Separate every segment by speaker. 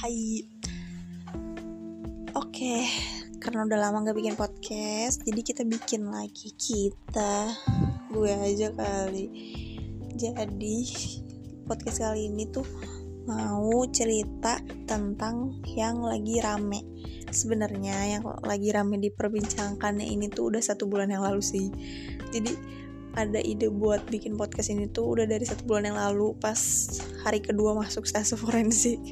Speaker 1: Hai. Oke Karena udah lama gak bikin podcast Jadi kita bikin lagi. Kita Gue aja kali. Jadi Podcast kali ini tuh Mau cerita tentang Yang lagi rame. Sebenarnya yang lagi rame diperbincangkannya ini tuh udah satu bulan yang lalu sih. Jadi ada ide buat bikin podcast ini tuh udah dari satu bulan yang lalu pas hari kedua masuk stase forensik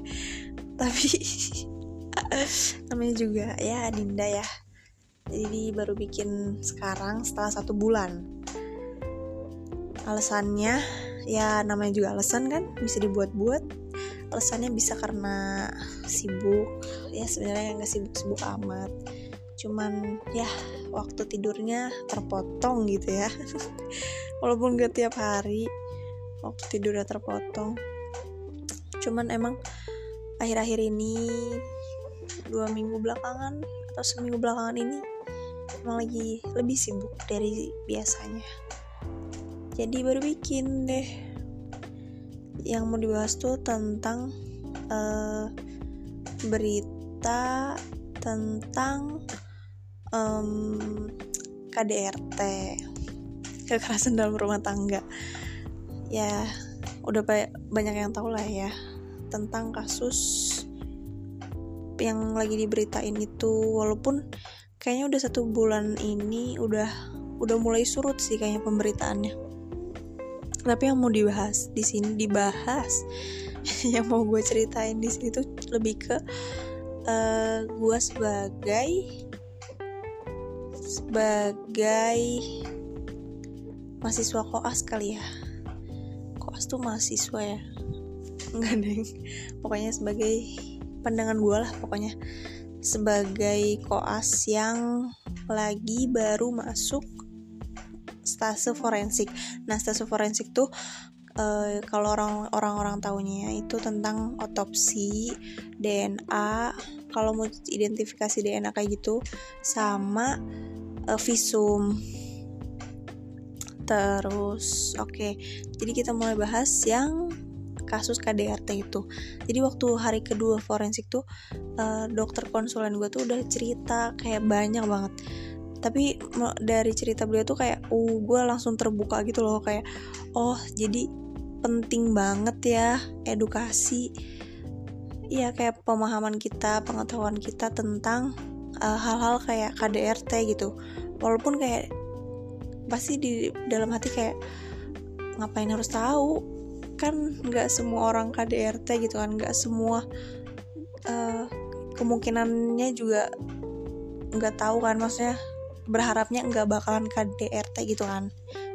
Speaker 1: tapi namanya juga ya Dinda ya. Jadi baru bikin sekarang setelah satu bulan. Alasannya ya namanya juga alasan kan bisa dibuat-buat. Alasannya bisa karena sibuk. Ya sebenarnya nggak sibuk-sibuk amat. Cuman ya waktu tidurnya terpotong gitu ya. Walaupun gak tiap hari waktu tidurnya terpotong. Cuman emang akhir-akhir ini dua minggu belakangan atau seminggu belakangan ini emang lagi lebih sibuk dari biasanya. Jadi baru bikin deh. Yang mau dibahas tuh tentang uh, berita tentang um, KDRT kekerasan dalam rumah tangga. Ya udah banyak yang tahu lah ya tentang kasus yang lagi diberitain itu. Walaupun kayaknya udah satu bulan ini udah udah mulai surut sih kayaknya pemberitaannya. Tapi yang mau dibahas di sini dibahas yang mau gue ceritain di sini tuh lebih ke uh, gue sebagai sebagai mahasiswa koas kali ya. Koas tuh mahasiswa ya enggak deh pokoknya sebagai pandangan gue lah pokoknya. Sebagai koas yang lagi baru masuk stase forensik. Nah stase forensik tuh uh, kalau orang orang-orang tahunya itu tentang otopsi DNA kalau mau identifikasi DNA kayak gitu sama uh, visum. Terus oke. Okay. jadi kita mulai bahas yang kasus KDRT itu. Jadi waktu hari kedua forensik tuh uh, dokter konsulen gue tuh udah cerita kayak banyak banget. Tapi dari cerita beliau tuh kayak uh gue langsung terbuka gitu loh kayak oh jadi penting banget ya edukasi. Ya kayak pemahaman kita pengetahuan kita tentang Eh, hal-hal uh, kayak KDRT gitu. Walaupun kayak pasti di dalam hati kayak ngapain harus tahu kan nggak semua orang KDRT gitu kan nggak semua uh, kemungkinannya juga nggak tahu kan maksudnya berharapnya nggak bakalan KDRT gitu kan.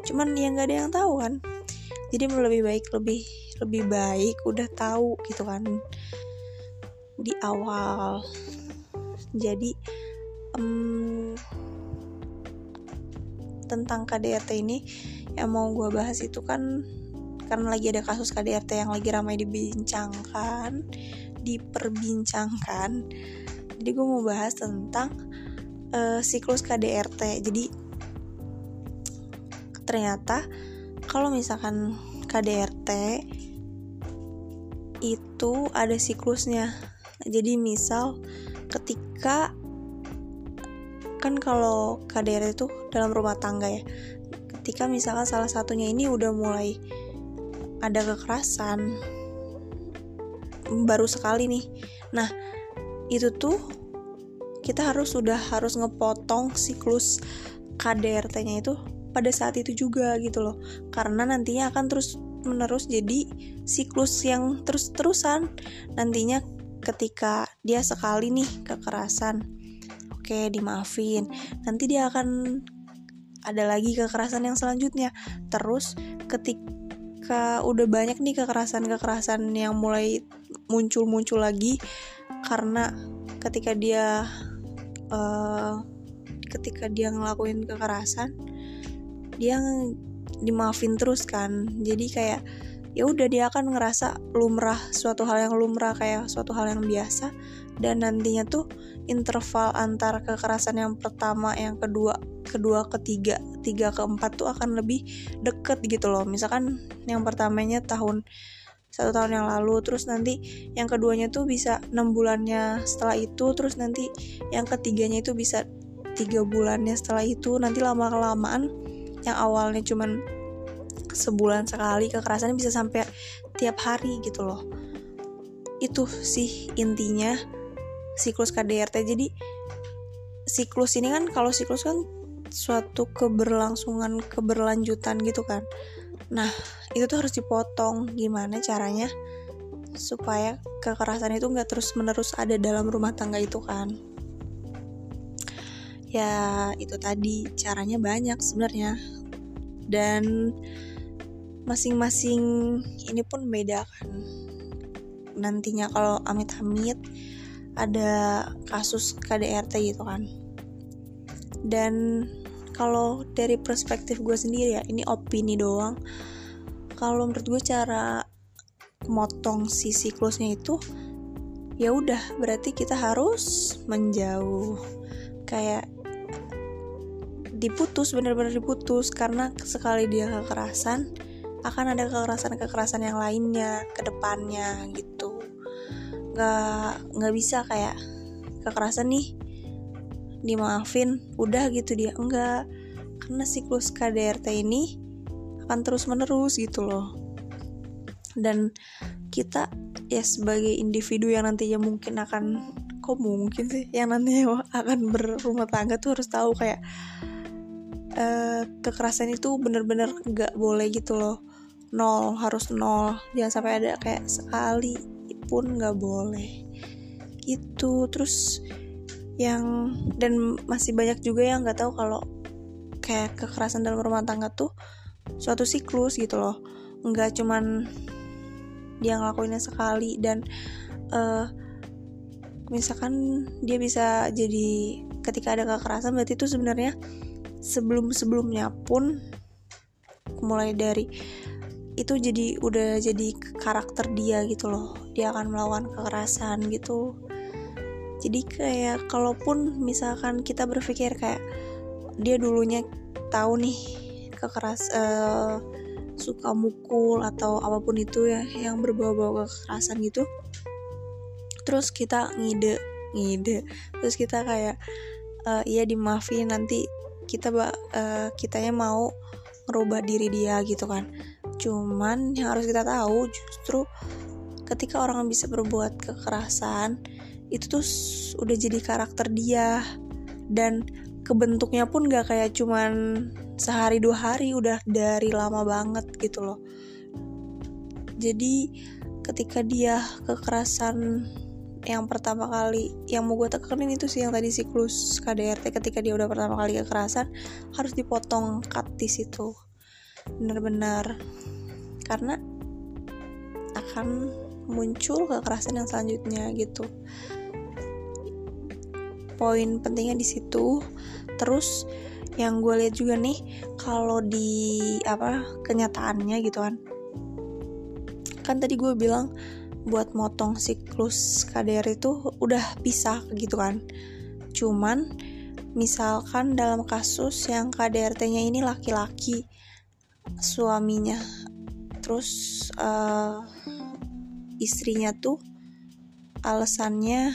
Speaker 1: Cuman ya nggak ada yang tahu kan. Jadi lebih baik lebih lebih baik udah tahu gitu kan di awal. Jadi um, tentang KDRT ini yang mau gue bahas itu kan karena lagi ada kasus KDRT yang lagi ramai dibincangkan diperbincangkan. Jadi gue mau bahas tentang uh, siklus KDRT jadi ternyata kalau misalkan KDRT itu ada siklusnya. Jadi misal ketika kan kalau KDR itu dalam rumah tangga ya. Ketika misalkan salah satunya ini udah mulai ada kekerasan. Baru sekali nih. Nah itu tuh kita harus sudah harus ngepotong siklus KDRT-nya itu pada saat itu juga gitu loh. Karena nantinya akan terus menerus jadi siklus yang terus-terusan. Nantinya ketika dia sekali nih kekerasan oke dimaafin. Nanti dia akan ada lagi kekerasan yang selanjutnya. Terus ketika udah banyak nih kekerasan-kekerasan yang mulai muncul-muncul lagi karena ketika dia uh, ketika dia ngelakuin kekerasan dia dimaafin terus kan. Jadi kayak ya udah dia akan ngerasa lumrah suatu hal yang lumrah kayak suatu hal yang biasa. Dan nantinya tuh interval antara kekerasan yang pertama yang kedua kedua ketiga tiga keempat tuh akan lebih deket gitu loh. Misalkan yang pertamanya tahun satu tahun yang lalu terus nanti yang keduanya tuh bisa enam bulannya setelah itu terus nanti yang ketiganya itu bisa tiga bulannya setelah itu. Nanti lama kelamaan yang awalnya cuman sebulan sekali kekerasannya bisa sampai tiap hari gitu loh. Itu sih intinya siklus KDRT jadi siklus ini kan kalau siklus kan suatu keberlangsungan keberlanjutan gitu kan. Nah itu tuh harus dipotong. Gimana caranya supaya kekerasan itu nggak terus menerus ada dalam rumah tangga itu kan? Ya itu tadi caranya banyak sebenarnya. Dan masing-masing ini pun beda kan. Nantinya kalau amit-amit ada kasus KDRT gitu kan. Dan kalau dari perspektif gue sendiri ya ini opini doang. Kalau menurut gue cara motong si siklusnya itu ya udah berarti kita harus menjauh. Kayak diputus bener-bener diputus karena sekali dia kekerasan akan ada kekerasan-kekerasan yang lainnya ke depannya gitu. Nggak nggak bisa kayak kekerasan nih dimaafin udah gitu dia. Enggak karena siklus KDRT ini akan terus menerus gitu loh. Dan kita ya sebagai individu yang nantinya mungkin akan kok mungkin sih yang nantinya akan berumah tangga tuh harus tahu kayak uh, kekerasan itu bener-bener gak boleh gitu loh nol harus nol. Jangan sampai ada kayak sekali pun gak boleh. Gitu. Terus yang dan masih banyak juga yang nggak tahu kalau kayak kekerasan dalam rumah tangga tuh suatu siklus gitu loh. Nggak cuman dia ngelakuinnya sekali dan uh, misalkan dia bisa jadi ketika ada kekerasan berarti itu sebenarnya sebelum-sebelumnya pun mulai dari itu jadi udah jadi karakter dia gitu loh. Dia akan melawan kekerasan gitu. Jadi kayak kalaupun misalkan kita berpikir kayak dia dulunya tahu nih kekeras uh, suka mukul atau apa pun itu ya yang berbau-bau kekerasan gitu terus kita ngide ngide terus kita kayak uh, iya dimaafin nanti kita uh, kitanya mau merubah diri dia gitu kan cuman yang harus kita tahu justru ketika orang bisa berbuat kekerasan itu tuh udah jadi karakter dia. Dan kebentuknya pun gak kayak cuman sehari dua hari udah dari lama banget gitu loh. Jadi ketika dia kekerasan yang pertama kali yang mau gue tekenin itu sih yang tadi siklus KDRT ketika dia udah pertama kali kekerasan harus dipotong cut di situ benar-benar karena akan muncul kekerasan yang selanjutnya gitu. Poin pentingnya di situ. Terus yang gue lihat juga nih kalau di apa kenyataannya gitu kan. Kan tadi gue bilang buat motong siklus KDR itu udah bisa gitu kan. Cuman misalkan dalam kasus yang KDRT-nya ini laki-laki suaminya. Terus uh, istrinya tuh alasannya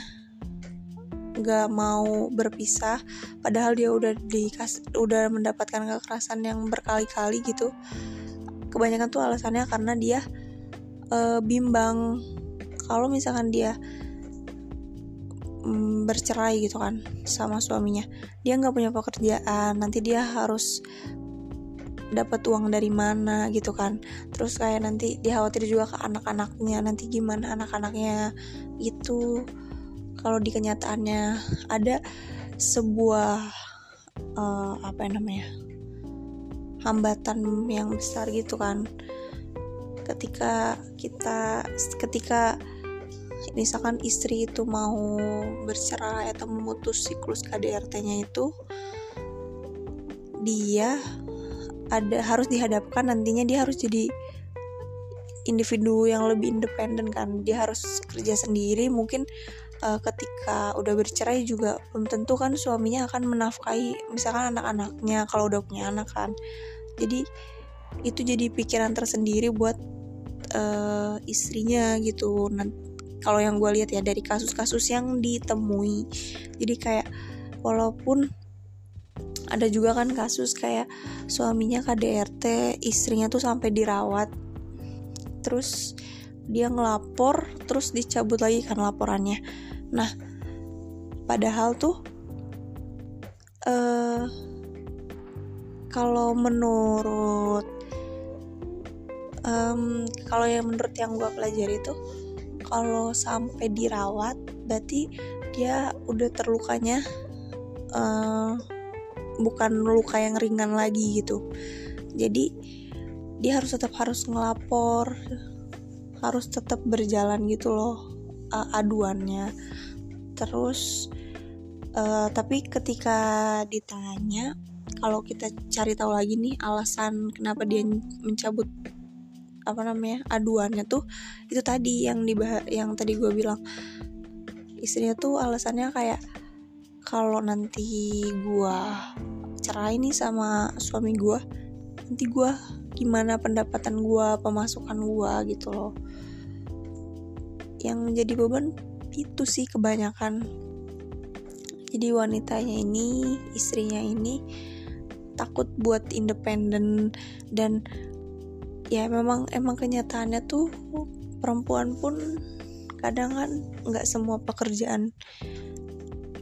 Speaker 1: gak mau berpisah padahal dia udah dikas udah mendapatkan kekerasan yang berkali-kali gitu. Kebanyakan tuh alasannya karena dia uh, bimbang. Kalau misalkan dia um, bercerai gitu kan sama suaminya dia nggak punya pekerjaan nanti dia harus dapat uang dari mana gitu kan. Terus kayak nanti dia khawatir juga ke anak-anaknya nanti gimana anak-anaknya itu kalau di kenyataannya ada sebuah uh, apa namanya hambatan yang besar gitu kan. Ketika kita ketika misalkan istri itu mau bercerai atau memutus siklus KDRT-nya itu dia ada harus dihadapkan nantinya dia harus jadi individu yang lebih independen kan. Dia harus kerja sendiri mungkin uh, ketika udah bercerai juga belum tentu kan suaminya akan menafkahi misalkan anak-anaknya kalau udah punya anak kan. Jadi itu jadi pikiran tersendiri buat uh, istrinya gitu. Kalau yang gue lihat ya dari kasus-kasus yang ditemui. Jadi kayak walaupun ada juga kan kasus kayak suaminya KDRT istrinya tuh sampai dirawat. Terus dia ngelapor terus dicabut lagi kan laporannya. Nah padahal tuh uh, kalau menurut um, kalau yang menurut yang gue pelajari itu kalau sampai dirawat berarti dia udah terlukanya uh, bukan luka yang ringan lagi gitu. Jadi dia harus tetap harus ngelapor harus tetap berjalan gitu loh uh, aduannya. Terus uh, tapi ketika ditanya kalau kita cari tahu lagi nih alasan kenapa dia mencabut apa namanya aduannya tuh itu tadi yang dibahas yang tadi gue bilang. Istrinya tuh alasannya kayak kalau nanti gue cerai nih sama suami gue nanti gue gimana pendapatan gue pemasukan gue gitu loh. Yang jadi beban itu sih kebanyakan. Jadi wanitanya ini istrinya ini takut buat independen dan ya memang emang kenyataannya tuh perempuan pun kadang kan nggak semua pekerjaan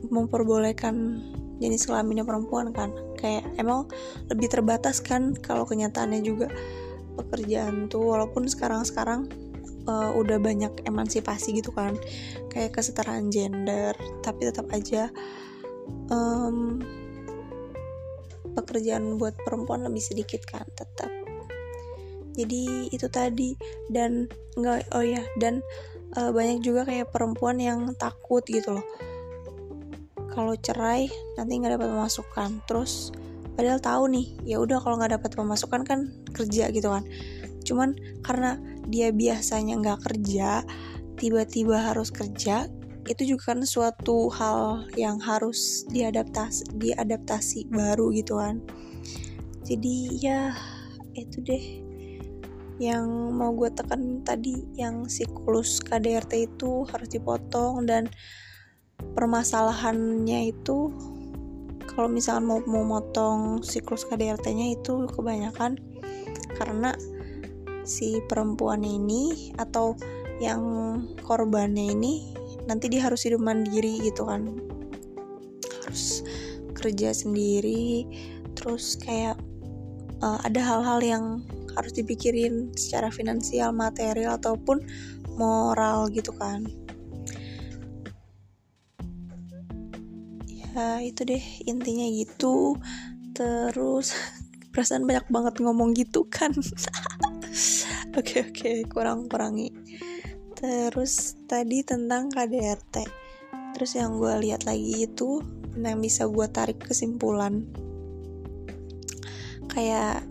Speaker 1: memperbolehkan jenis kelaminnya perempuan kan. Kayak emang lebih terbatas kan kalau kenyataannya juga pekerjaan tuh walaupun sekarang-sekarang uh, udah banyak emansipasi gitu kan. Kayak kesetaraan gender tapi tetap aja um, pekerjaan buat perempuan lebih sedikit kan tetap. Jadi itu tadi. Dan nggak oh ya dan uh, banyak juga kayak perempuan yang takut gitu loh kalau cerai nanti nggak dapat pemasukan. Terus padahal tahu nih ya udah kalau nggak dapat pemasukan kan kerja gitu kan. Cuman karena dia biasanya nggak kerja tiba-tiba harus kerja itu juga kan suatu hal yang harus diadaptasi diadaptasi baru gitu kan. Jadi ya itu deh yang mau gue tekan tadi yang siklus KDRT itu harus dipotong dan permasalahannya itu kalau misalkan mau motong siklus KDRT-nya itu kebanyakan karena si perempuan ini atau yang korbannya ini nanti dia harus hidup mandiri gitu kan harus kerja sendiri terus kayak uh, ada hal-hal yang harus dipikirin secara finansial, material ataupun moral gitu kan. Ya itu deh intinya gitu. Terus perasaan banyak banget ngomong gitu kan. Oke oke okay, okay, kurang kurangi. Terus tadi tentang KDRT. Terus yang gue lihat lagi itu yang bisa gue tarik kesimpulan kayak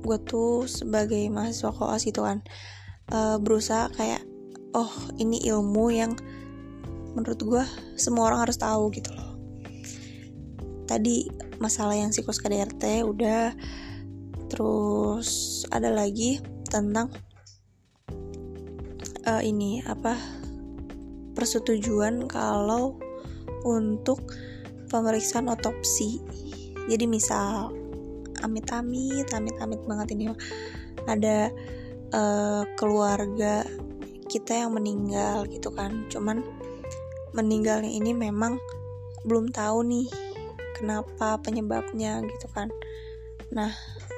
Speaker 1: gue tuh sebagai mahasiswa koas gitu kan uh, berusaha kayak oh ini ilmu yang menurut gue semua orang harus tahu gitu loh. Tadi masalah yang siklus KDRT udah. Terus ada lagi tentang uh, ini apa persetujuan kalau untuk pemeriksaan otopsi. Jadi misal amit-amit amit-amit banget ini. Ada uh, keluarga kita yang meninggal gitu kan. Cuman meninggalnya ini memang belum tahu nih kenapa penyebabnya gitu kan. Nah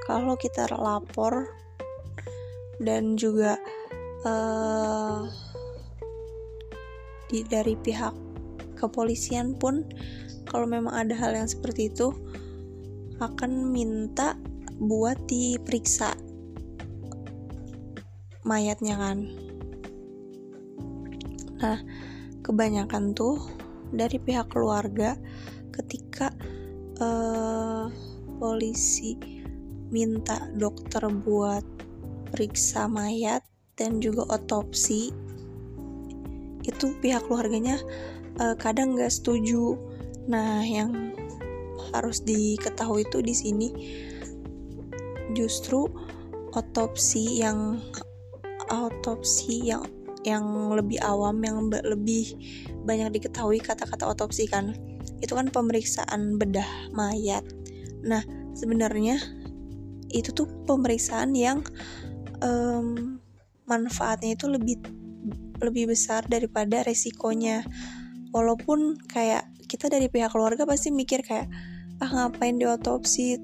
Speaker 1: kalau kita lapor dan juga uh, di, dari pihak kepolisian pun kalau memang ada hal yang seperti itu akan minta buat diperiksa mayatnya kan. Nah kebanyakan tuh dari pihak keluarga ketika uh, polisi minta dokter buat periksa mayat dan juga otopsi itu pihak keluarganya uh, kadang nggak setuju. Nah yang harus diketahui itu di sini justru otopsi yang autopsi yang yang lebih awam yang lebih banyak diketahui kata-kata otopsi kan itu kan pemeriksaan bedah mayat. Nah sebenarnya itu tuh pemeriksaan yang um, manfaatnya itu lebih lebih besar daripada resikonya. Walaupun kayak kita dari pihak keluarga pasti mikir kayak ah ngapain diotopsi?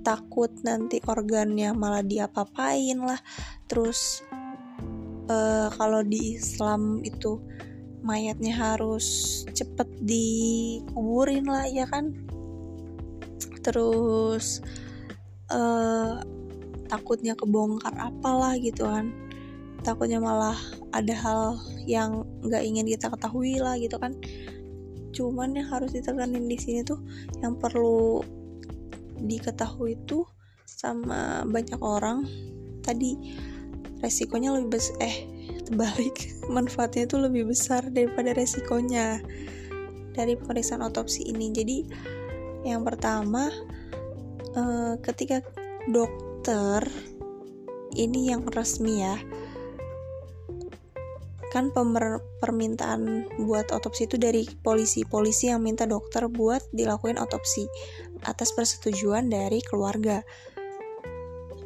Speaker 1: Takut nanti organnya malah diapa-apain lah. Terus uh, kalau di Islam itu mayatnya harus cepet dikuburin lah ya kan? Terus uh, takutnya kebongkar apalah gitu kan. Takutnya malah ada hal yang nggak ingin kita ketahui lah gitu kan. Cuman yang harus ditekanin di sini tuh yang perlu diketahui tuh sama banyak orang. Tadi resikonya lebih besar eh terbalik. Manfaatnya itu lebih besar daripada resikonya dari pemeriksaan otopsi ini. Jadi yang pertama eh, ketika dokter ini yang resmi ya kan pemer permintaan buat otopsi itu dari polisi. Polisi yang minta dokter buat dilakuin otopsi atas persetujuan dari keluarga.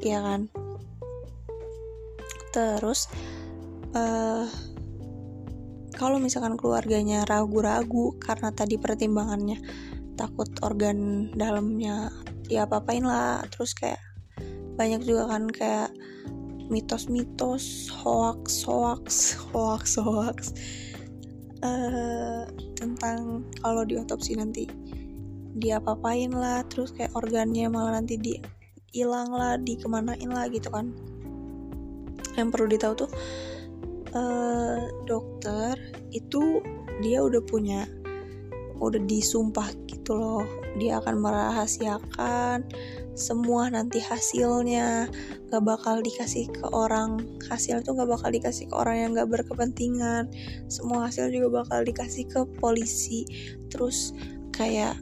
Speaker 1: Ya kan terus uh, kalau misalkan keluarganya ragu-ragu karena tadi pertimbangannya takut organ dalamnya ya apa-apain lah. Terus kayak banyak juga kan kayak mitos-mitos hoax hoax hoax hoax. Uh, tentang kalau diotopsi nanti dia apa-apain lah. Terus kayak organnya malah nanti di hilang lah dikemanain lah gitu kan yang perlu ditahu tuh uh, dokter itu dia udah punya udah disumpah gitu loh. Dia akan merahasiakan semua nanti hasilnya. Gak bakal dikasih ke orang hasil itu gak bakal dikasih ke orang yang gak berkepentingan. Semua hasil juga bakal dikasih ke polisi. Terus kayak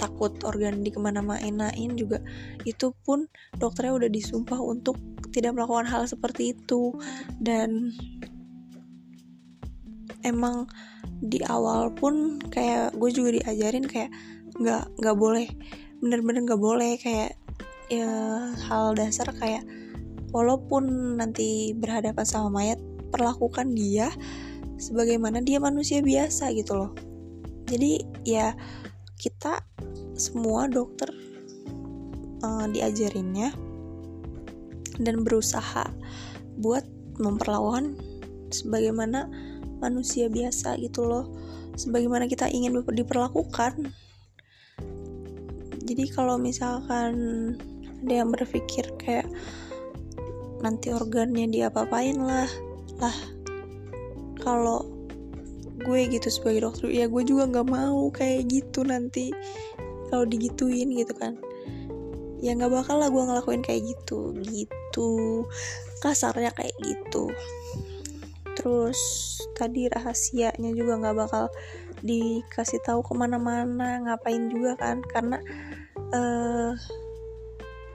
Speaker 1: takut organ di ke mana-manain juga. Itu pun dokternya udah disumpah untuk tidak melakukan hal seperti itu. Dan emang di awal pun kayak gue juga diajarin kayak nggak nggak boleh bener-bener nggak boleh kayak ya hal dasar kayak walaupun nanti berhadapan sama mayat perlakukan dia sebagaimana dia manusia biasa gitu loh. Jadi ya kita semua dokter uh, diajarinnya dan berusaha buat memperlakukan sebagaimana manusia biasa gitu loh. Sebagaimana kita ingin diperlakukan. Jadi kalau misalkan ada yang berpikir kayak nanti organnya diapa-apain lah lah kalau gue gitu sebagai dokter ya gue juga nggak mau kayak gitu nanti kalau digituin gitu kan ya nggak bakal lah gue ngelakuin kayak gitu. Gitu. Kasarnya kayak gitu. Terus tadi rahasianya juga nggak bakal dikasih tahu ke mana-mana. Ngapain juga kan? Karena uh,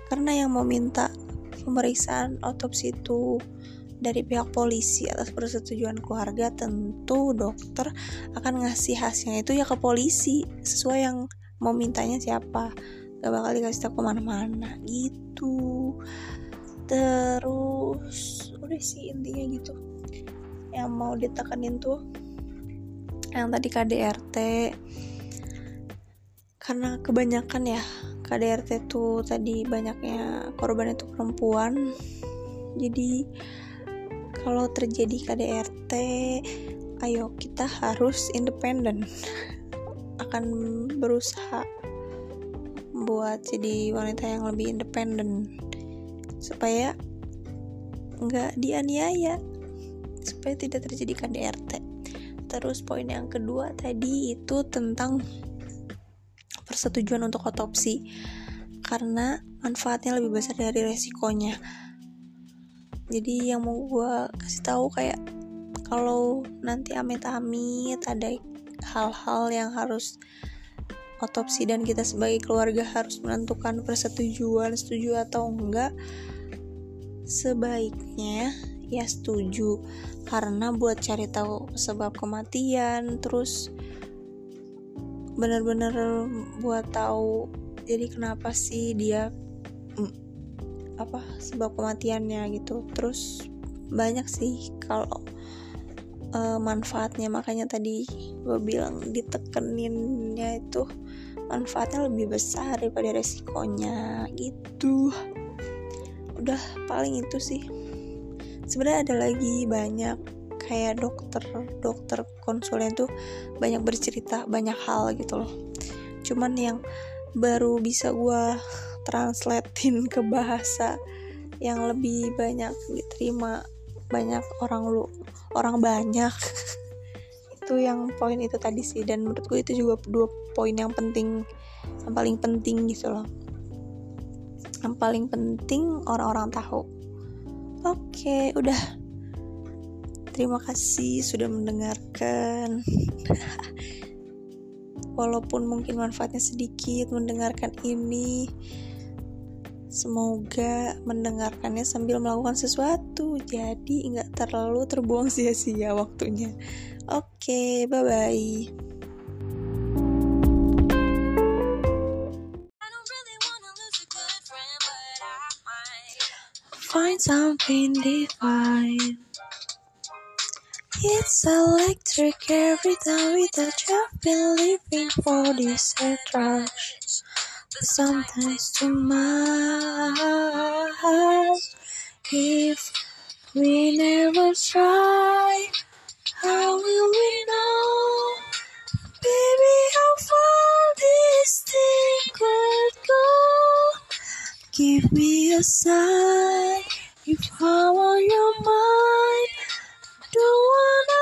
Speaker 1: karena yang mau minta pemeriksaan otopsi itu dari pihak polisi atas persetujuan keluarga tentu dokter akan ngasih hasilnya itu ya ke polisi sesuai yang mau mintanya siapa gak bakal dikasih tahu ke mana-mana gitu. Terus udah sih intinya gitu. Yang mau ditekanin tuh yang tadi KDRT karena kebanyakan ya KDRT tuh tadi banyaknya korban itu perempuan. Jadi kalau terjadi KDRT ayo kita harus independen. Akan berusaha buat jadi wanita yang lebih independen. Supaya nggak dianiaya. Supaya tidak terjadi KDRT terus poin yang kedua tadi itu tentang persetujuan untuk otopsi. Karena manfaatnya lebih besar dari resikonya. Jadi yang mau gue kasih tahu kayak kalau nanti amit-amit ada hal-hal yang harus otopsi dan kita sebagai keluarga harus menentukan persetujuan setuju atau enggak sebaiknya ya setuju. Karena buat cari tahu sebab kematian terus bener-bener buat tahu jadi kenapa sih dia mm, apa sebab kematiannya gitu. Terus banyak sih kalau uh, manfaatnya. Makanya tadi gue bilang ditekeninnya itu manfaatnya lebih besar daripada resikonya gitu. Udah paling itu sih. Sebenarnya ada lagi banyak kayak dokter dokter konsulen tuh banyak bercerita banyak hal gitu loh. Cuman yang baru bisa gue translatein ke bahasa yang lebih banyak diterima banyak orang lu orang banyak itu yang poin itu tadi sih dan menurut gue itu juga dua poin yang penting yang paling penting gitu loh yang paling penting orang-orang tahu Oke, udah. Terima kasih sudah mendengarkan. Walaupun mungkin manfaatnya sedikit mendengarkan ini, semoga mendengarkannya sambil melakukan sesuatu, jadi nggak terlalu terbuang sia-sia waktunya. Oke, bye bye. find something divine. It's electric every time we touch. I've been living for this rush. But sometimes too much. If we never try, how will we know, baby, how far this thing could go? Give me a sign if I'm on your mind. I don't wanna